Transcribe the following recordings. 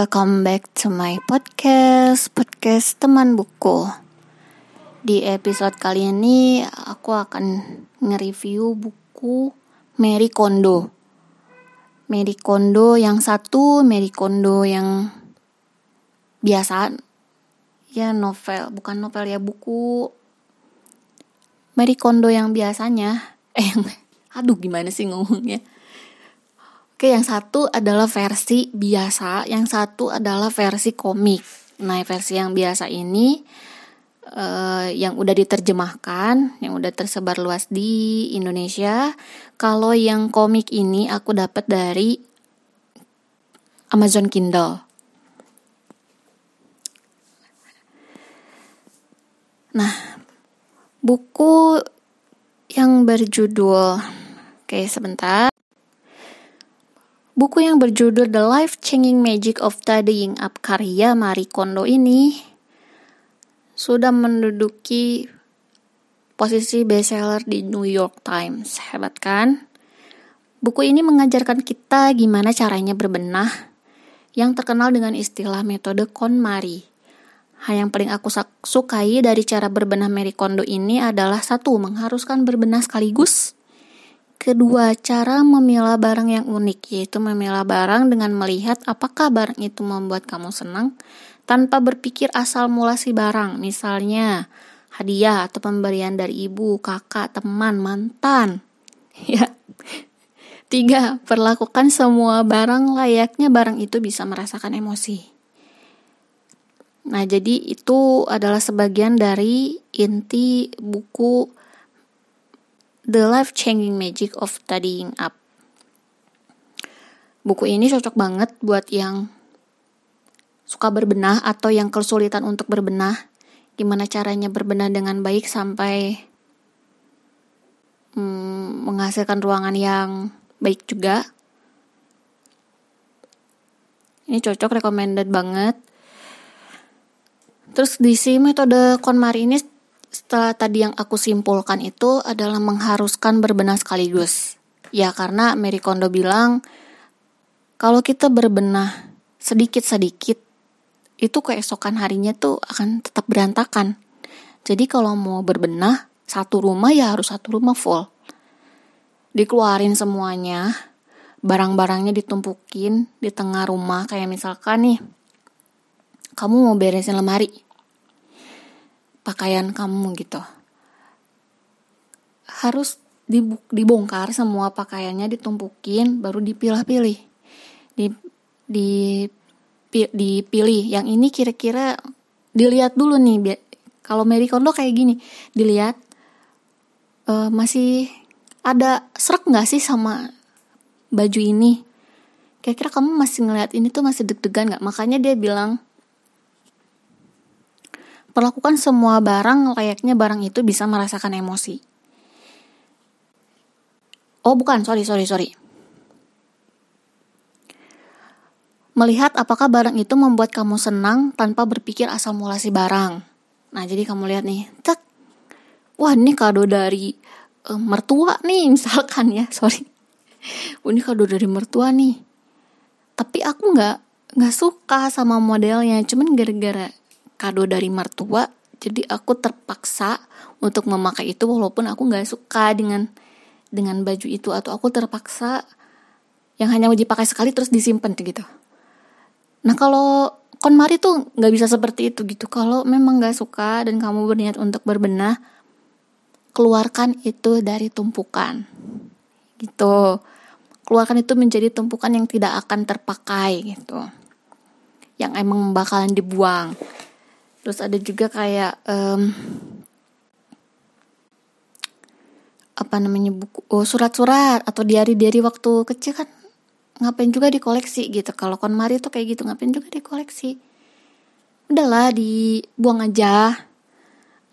welcome back to my podcast, podcast teman buku. Di episode kali ini aku akan nge-review buku Mary Kondo. Mary Kondo yang satu, Mary Kondo yang biasa, ya novel, bukan novel ya buku. Mary Kondo yang biasanya, eh aduh gimana sih ngomongnya Oke, yang satu adalah versi biasa, yang satu adalah versi komik. Nah, versi yang biasa ini uh, yang udah diterjemahkan, yang udah tersebar luas di Indonesia. Kalau yang komik ini aku dapat dari Amazon Kindle. Nah, buku yang berjudul Oke, sebentar. Buku yang berjudul The Life Changing Magic of Tidying Up karya Marie Kondo ini sudah menduduki posisi bestseller di New York Times. Hebat kan? Buku ini mengajarkan kita gimana caranya berbenah yang terkenal dengan istilah metode KonMari. Hal yang paling aku sukai dari cara berbenah Marie Kondo ini adalah satu, mengharuskan berbenah sekaligus Kedua, cara memilah barang yang unik, yaitu memilah barang dengan melihat apakah barang itu membuat kamu senang tanpa berpikir asal mula si barang. Misalnya, hadiah atau pemberian dari ibu, kakak, teman, mantan. Ya. Tiga, perlakukan semua barang layaknya barang itu bisa merasakan emosi. Nah, jadi itu adalah sebagian dari inti buku The Life-Changing Magic of Tidying Up. Buku ini cocok banget buat yang suka berbenah atau yang kesulitan untuk berbenah. Gimana caranya berbenah dengan baik sampai hmm, menghasilkan ruangan yang baik juga. Ini cocok, recommended banget. Terus di si metode KonMari ini setelah tadi yang aku simpulkan itu adalah mengharuskan berbenah sekaligus. Ya karena Mary Kondo bilang kalau kita berbenah sedikit-sedikit itu keesokan harinya tuh akan tetap berantakan. Jadi kalau mau berbenah satu rumah ya harus satu rumah full. Dikeluarin semuanya, barang-barangnya ditumpukin di tengah rumah kayak misalkan nih kamu mau beresin lemari pakaian kamu gitu. Harus dibongkar semua pakaiannya ditumpukin baru dipilah-pilih. Di di dipilih. Yang ini kira-kira dilihat dulu nih kalau Mary Kondo kayak gini dilihat uh, masih ada serak nggak sih sama baju ini? Kira-kira kamu masih ngeliat ini tuh masih deg-degan nggak? Makanya dia bilang Perlakukan semua barang layaknya barang itu bisa merasakan emosi. Oh bukan, sorry, sorry, sorry. Melihat apakah barang itu membuat kamu senang tanpa berpikir asal mula si barang. Nah jadi kamu lihat nih, cek. Wah ini kado dari uh, mertua nih misalkan ya, sorry. Ini kado dari mertua nih. Tapi aku nggak nggak suka sama modelnya, cuman gara-gara kado dari mertua jadi aku terpaksa untuk memakai itu walaupun aku nggak suka dengan dengan baju itu atau aku terpaksa yang hanya dipakai sekali terus disimpan gitu. Nah kalau konmari tuh nggak bisa seperti itu gitu. Kalau memang nggak suka dan kamu berniat untuk berbenah keluarkan itu dari tumpukan gitu. Keluarkan itu menjadi tumpukan yang tidak akan terpakai gitu. Yang emang bakalan dibuang terus ada juga kayak um, apa namanya buku oh, surat-surat atau diari-diari waktu kecil kan ngapain juga dikoleksi gitu. Kalau konmari tuh kayak gitu ngapain juga dikoleksi. Udahlah dibuang aja.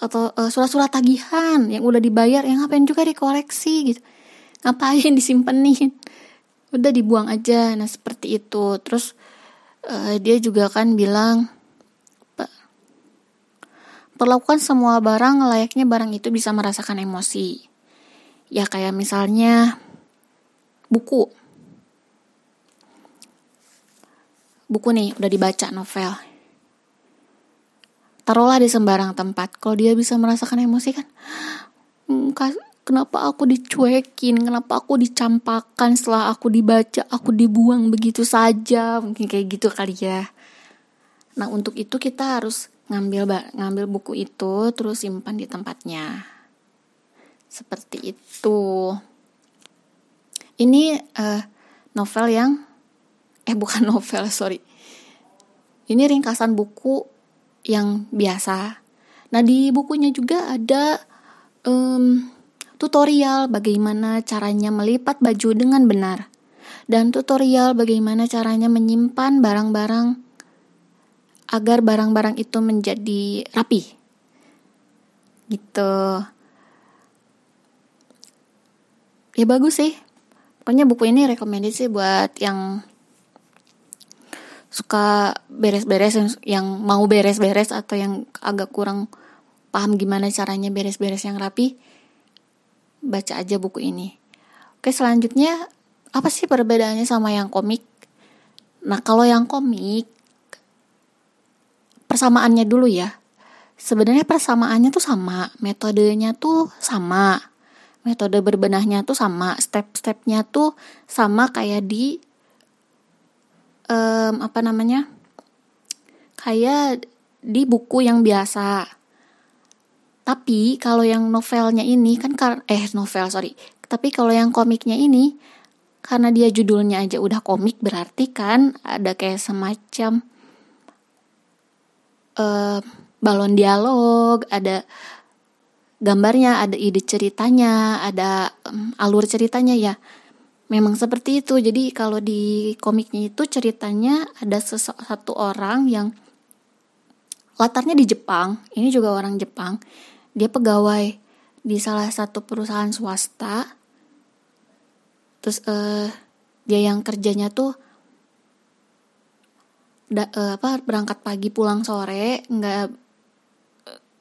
Atau uh, surat-surat tagihan yang udah dibayar yang ngapain juga dikoleksi gitu. Ngapain disimpenin? Udah dibuang aja. Nah seperti itu. Terus uh, dia juga kan bilang Perlakukan semua barang layaknya barang itu bisa merasakan emosi. Ya kayak misalnya buku. buku nih udah dibaca novel. Taruhlah di sembarang tempat. Kalau dia bisa merasakan emosi kan hmm, kenapa aku dicuekin? Kenapa aku dicampakkan setelah aku dibaca aku dibuang begitu saja. Mungkin kayak gitu kali ya nah untuk itu kita harus ngambil ngambil buku itu terus simpan di tempatnya. Seperti itu. Ini uh, novel yang eh bukan novel sorry. Ini ringkasan buku yang biasa. Nah di bukunya juga ada um, tutorial bagaimana caranya melipat baju dengan benar. Dan tutorial bagaimana caranya menyimpan barang-barang agar barang-barang itu menjadi rapi. Gitu. Ya bagus sih. Pokoknya buku ini recommended sih buat yang suka beres-beres yang mau beres-beres atau yang agak kurang paham gimana caranya beres-beres yang rapi baca aja buku ini. Oke selanjutnya apa sih perbedaannya sama yang komik? Nah kalau yang komik persamaannya dulu ya sebenarnya persamaannya tuh sama metodenya tuh sama metode berbenahnya tuh sama, step-stepnya tuh sama kayak di um, apa namanya? Kayak di buku yang biasa. Tapi kalau yang novelnya ini kan eh novel sorry. Tapi kalau yang komiknya ini karena dia judulnya aja udah komik berarti kan ada kayak semacam uh, balon dialog, ada gambarnya, ada ide ceritanya, ada um, alur ceritanya ya. Memang seperti itu. Jadi kalau di komiknya itu ceritanya ada satu orang yang latarnya di Jepang. Ini juga orang Jepang. Dia pegawai di salah satu perusahaan swasta. Terus uh, dia yang kerjanya tuh da, uh, apa berangkat pagi pulang sore, nggak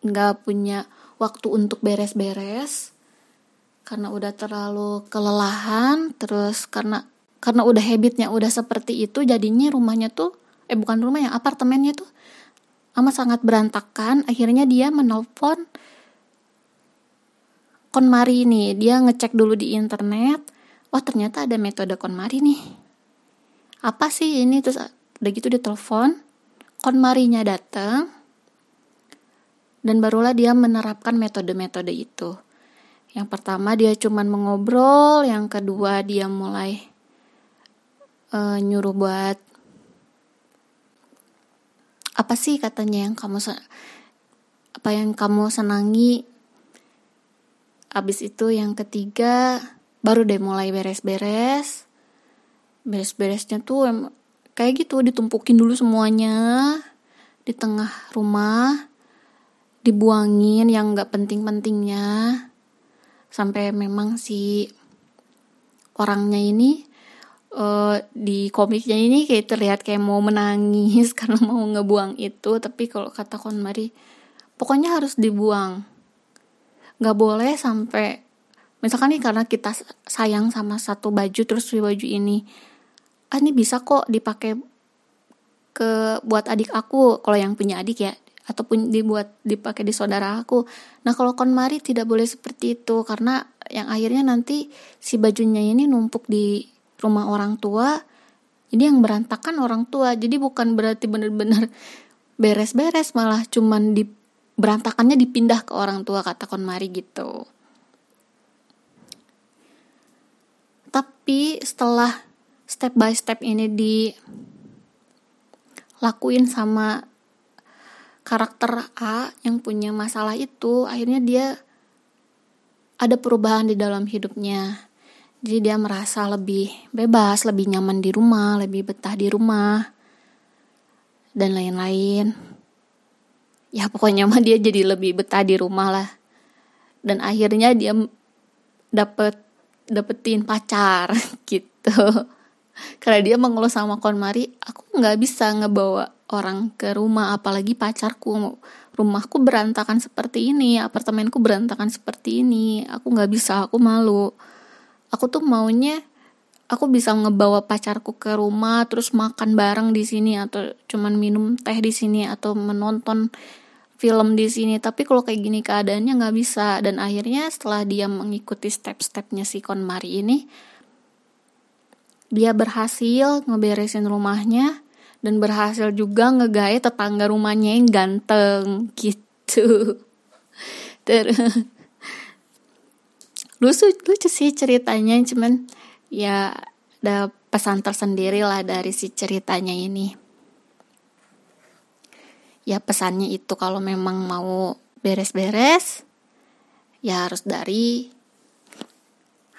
nggak punya waktu untuk beres-beres karena udah terlalu kelelahan terus karena karena udah habitnya udah seperti itu jadinya rumahnya tuh eh bukan rumah ya apartemennya tuh amat sangat berantakan. Akhirnya dia menelpon KonMari ini dia ngecek dulu di internet wah ternyata ada metode KonMari nih apa sih ini? Terus udah gitu dia telepon KonMari-nya datang dan barulah dia menerapkan metode-metode itu. Yang pertama dia cuman mengobrol, yang kedua dia mulai uh, nyuruh buat apa sih katanya yang kamu apa yang kamu senangi. Abis itu yang ketiga baru deh mulai beres-beres. Beres-beresnya tuh kayak gitu ditumpukin dulu semuanya di tengah rumah dibuangin yang nggak penting-pentingnya. Sampai memang si orangnya ini uh, di komiknya ini kayak terlihat kayak mau menangis karena mau ngebuang itu. Tapi kalau kata KonMari pokoknya harus dibuang. Nggak boleh sampai misalkan nih karena kita sayang sama satu baju terus si baju ini ah ini bisa kok dipakai ke buat adik aku kalau yang punya adik ya ataupun dibuat dipakai di saudara aku. Nah kalau KonMari tidak boleh seperti itu karena yang akhirnya nanti si bajunya ini numpuk di rumah orang tua. Jadi yang berantakan orang tua. Jadi bukan berarti benar-benar beres-beres malah cuman di berantakannya dipindah ke orang tua kata KonMari gitu. Tapi setelah step by step ini dilakuin sama karakter A yang punya masalah itu akhirnya dia ada perubahan di dalam hidupnya. Jadi dia merasa lebih bebas, lebih nyaman di rumah, lebih betah di rumah dan lain-lain. Ya pokoknya mah dia jadi lebih betah di rumah lah. Dan akhirnya dia dapet dapetin pacar gitu. Karena dia mengeluh sama KonMari, aku nggak bisa ngebawa orang ke rumah apalagi pacarku. Rumahku berantakan seperti ini apartemenku berantakan seperti ini. Aku nggak bisa aku malu. Aku tuh maunya aku bisa ngebawa pacarku ke rumah terus makan bareng di sini atau cuman minum teh di sini atau menonton film di sini. Tapi kalau kayak gini keadaannya nggak bisa. Dan akhirnya setelah dia mengikuti step-stepnya si KonMari ini dia berhasil ngeberesin rumahnya dan berhasil juga ngegaya tetangga rumahnya yang ganteng gitu. Terus lucu lucu sih ceritanya cuman ya ada pesan tersendiri lah dari si ceritanya ini. Ya pesannya itu kalau memang mau beres-beres ya harus dari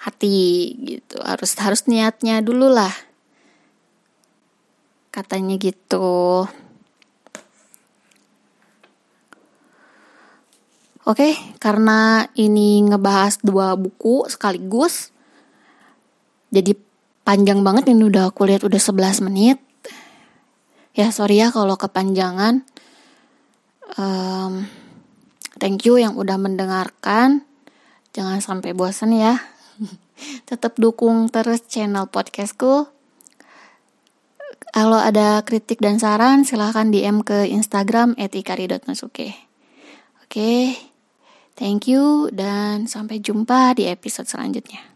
hati gitu harus harus niatnya dulu lah katanya gitu Oke, karena ini ngebahas dua buku sekaligus, jadi panjang banget ini udah aku lihat udah 11 menit. Ya sorry ya kalau kepanjangan. Um, thank you yang udah mendengarkan. Jangan sampai bosan ya. Tetap dukung terus channel podcastku. Kalau ada kritik dan saran, silahkan DM ke Instagram etikari.nasuke. Oke, thank you dan sampai jumpa di episode selanjutnya.